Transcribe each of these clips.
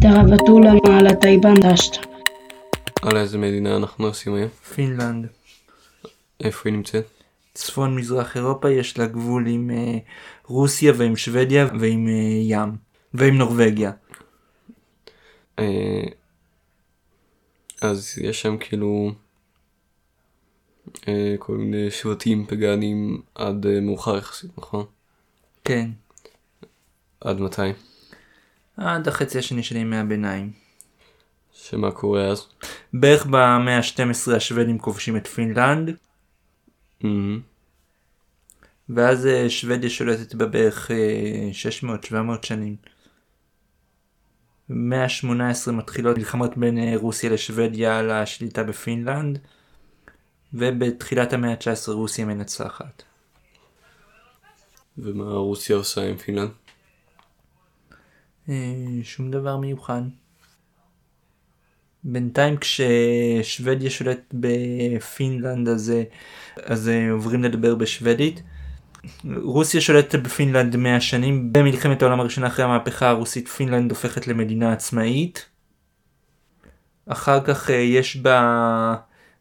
תרבתו למעלתי בנדשת. על איזה מדינה אנחנו עושים היום? פינלנד. איפה היא נמצאת? צפון מזרח אירופה יש לה גבול עם אה, רוסיה ועם שוודיה ועם אה, ים. ועם נורבגיה. אה, אז יש שם כאילו אה, כל מיני שבטים פגאנים עד אה, מאוחר יחסית, נכון? כן. עד מתי? עד החצי השני של ימי הביניים. שמה קורה אז? בערך במאה ה-12 השוודים כובשים את פינלנד, מהמם. ואז אה, שוודיה שולטת בה בערך אה, 600-700 שנים. במאה ה-18 מתחילות מלחמות בין אה, רוסיה לשוודיה על השליטה בפינלנד, ובתחילת המאה ה-19 רוסיה מנצחת. ומה רוסיה עושה עם פינלנד? אה, שום דבר מיוחד. בינתיים כששוודיה שולטת בפינלנד אז, אה, אז אה, עוברים לדבר בשוודית. רוסיה שולטת בפינלנד 100 שנים, במלחמת העולם הראשונה אחרי המהפכה הרוסית פינלנד הופכת למדינה עצמאית. אחר כך יש בה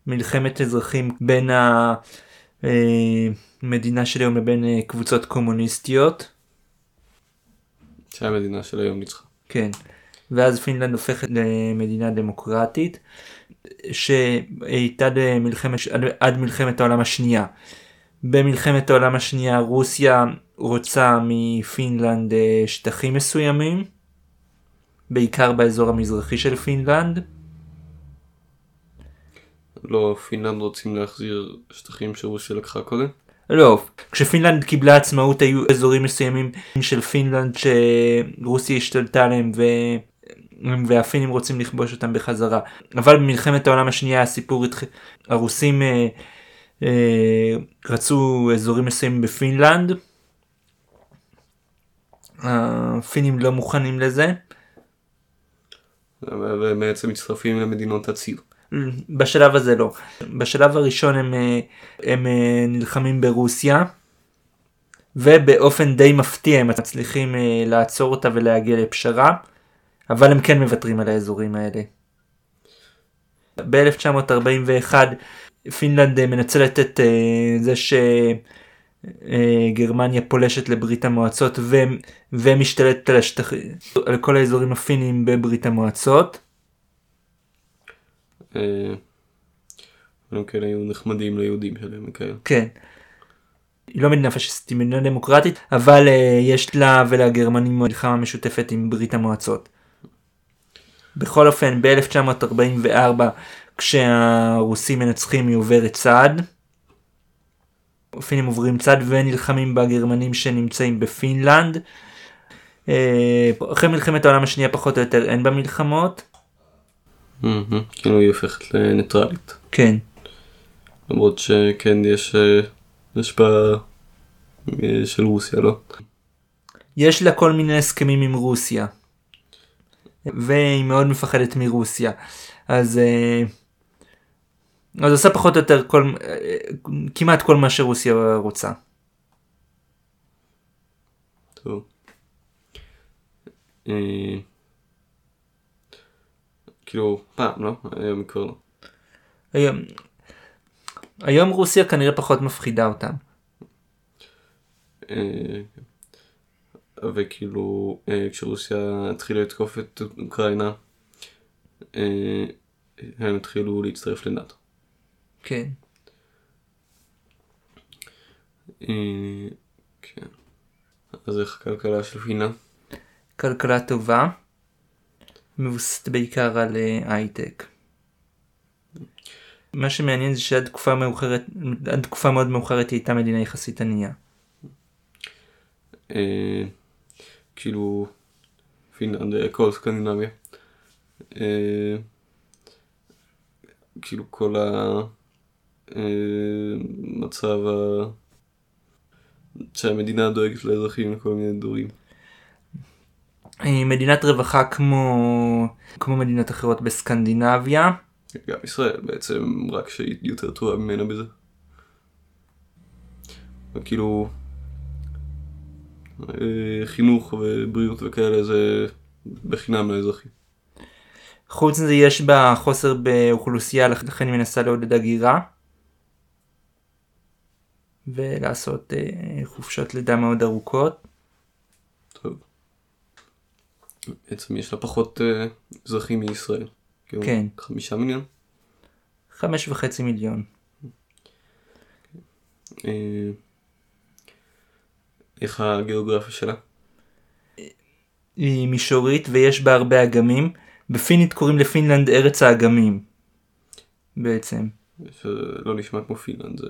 מלחמת אזרחים בין המדינה של היום לבין קבוצות קומוניסטיות. שהמדינה של היום ניצחה. כן. ואז פינלנד הופכת למדינה דמוקרטית שהייתה למלחמת, עד, עד מלחמת העולם השנייה. במלחמת העולם השנייה רוסיה רוצה מפינלנד אה, שטחים מסוימים, בעיקר באזור המזרחי של פינלנד. לא, פינלנד רוצים להחזיר שטחים שרוסיה לקחה קודם? לא, כשפינלנד קיבלה עצמאות היו אזורים מסוימים של פינלנד שרוסיה השתלטה עליהם ו... והפינים רוצים לכבוש אותם בחזרה. אבל במלחמת העולם השנייה הסיפור התחיל, הרוסים אה, אה, רצו אזורים מסוימים בפינלנד, הפינים לא מוכנים לזה, והם בעצם מצטרפים למדינות הציר. בשלב הזה לא. בשלב הראשון הם, אה, הם אה, נלחמים ברוסיה, ובאופן די מפתיע הם מצליחים אה, לעצור אותה ולהגיע לפשרה, אבל הם כן מוותרים על האזורים האלה. ב-1941 פינלנד מנצלת את זה שגרמניה פולשת לברית המועצות ו... ומשתלטת על, השטח... על כל האזורים הפינים בברית המועצות. אה, הם כאלה היו נחמדים ליהודים שלהם וכאלה. כן. היא לא מדינה פשיסטית, היא מדינה דמוקרטית, אבל uh, יש לה ולגרמנים מלחמה משותפת עם ברית המועצות. בכל אופן, ב-1944, כשהרוסים מנצחים, היא עוברת צד. הפינים עוברים צד ונלחמים בגרמנים שנמצאים בפינלנד. אה, אחרי מלחמת העולם השנייה פחות או יותר אין בה מלחמות. כאילו היא הופכת לניטרלית. כן. למרות שכן יש אה, השפעה אה, של רוסיה, לא? יש לה כל מיני הסכמים עם רוסיה. והיא מאוד מפחדת מרוסיה. אז... אה, אז עושה פחות או יותר כל, אה, כמעט כל מה שרוסיה רוצה. טוב. כאילו, פעם, לא? היום כבר לא. היום, היום רוסיה כנראה פחות מפחידה אותם. אה, וכאילו, אה, כשרוסיה התחילה לתקוף את אוקראינה, אה, הם התחילו להצטרף לנאטו. כן. כן. אז איך הכלכלה של פינלנד? כלכלה טובה. מבוססת בעיקר על אה, הייטק. מה שמעניין זה שעד תקופה מאוחרת, עד תקופה מאוד מאוחרת היא הייתה מדינה יחסית ענייה. אה, כאילו, פינלנד, אה, כל סקנדינביה. כאילו כל המצב. שהמדינה דואגת לאזרחים וכל מיני דברים. היא מדינת רווחה כמו, כמו מדינות אחרות בסקנדינביה. גם ישראל בעצם, רק שהיא יותר טובה ממנה בזה. כאילו, אה, חינוך ובריאות וכאלה זה בחינם לאזרחים. חוץ מזה יש בה חוסר באוכלוסייה לכן היא מנסה לעודד הגירה. ולעשות אה, חופשות לידה מאוד ארוכות. בעצם יש לה פחות אה, אזרחים מישראל. כאילו, כן. חמישה מיליון? חמש וחצי מיליון. אה, איך הגיאוגרפיה שלה? היא מישורית ויש בה הרבה אגמים. בפינית קוראים לפינלנד ארץ האגמים. בעצם. שלא נשמע כמו פינלנד, זה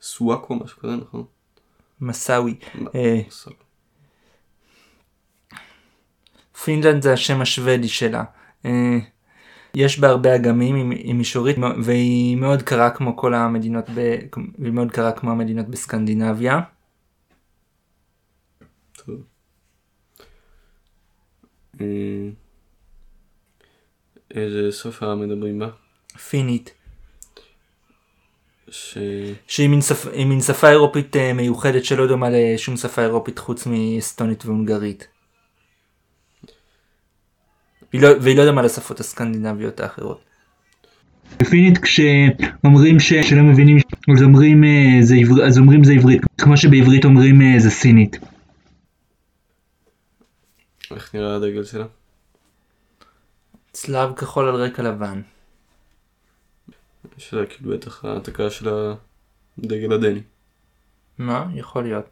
סוואקו משהו כזה נכון? מסאווי. אה, סבבה. פינלנד זה השם השוודי שלה. אה, יש בה הרבה אגמים, היא- היא מישורית והיא מאוד קרה כמו כל המדינות, ב... והיא מאוד קרה כמו המדינות בסקנדינביה. טוב. אה, איזה שפה מדברים בה? פינית. ש... שהיא מין, שפ... היא מין שפה אירופית אה, מיוחדת שלא דומה לשום שפה אירופית חוץ מאסטונית והונגרית. והיא לא, והיא לא דומה לשפות הסקנדינביות האחרות. בפינית כשאומרים ש... שלא מבינים אז אומרים אה, זה עבר... אז אומרים זה עברית כמו שבעברית אומרים אה, זה סינית. איך נראה הדגל שלה? צלב כחול על רקע לבן. יש לה כאילו בטח העתקה של הדגל הדני. מה? יכול להיות.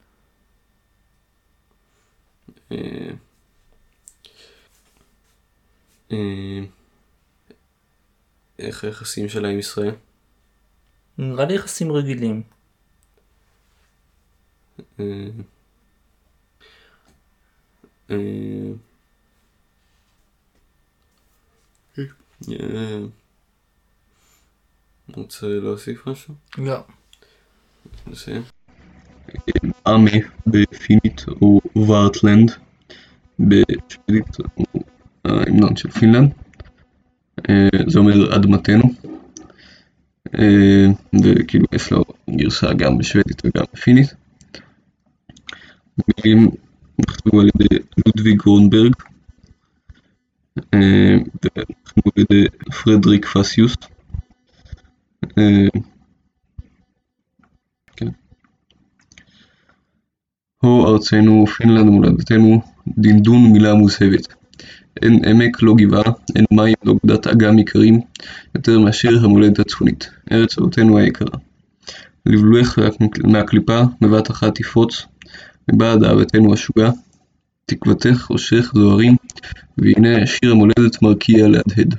אה, איך היחסים שלה עם ישראל? נראה לי יחסים רגילים. אה, אה, רוצה להוסיף משהו? לא. נסיים. ארמי בפינית הוא Vårt land, בשבדית הוא ההמנון של פינלנד, אה, זה אומר אדמתנו, אה, וכאילו יש לו גרסה גם בשבדית וגם בפינית. מילים נכתבו על ידי לודוויג רונברג, אה, ונכתבו על ידי פרדריק פציוס. אה, הו ארצנו, פינלנד מולדתנו, דינדון מילה מוזהבת. אין עמק, לא גבעה, אין מים, לא גדת אגם יקרים, יותר מאשר המולדת הצפונית, ארץ אבותינו היקרה. לבלולך מהקליפה, בבת אחת תפרוץ, מבעד אהבתנו השוגה, תקוותך ראשך זוהרים, והנה שיר המולדת מרקיע להדהד.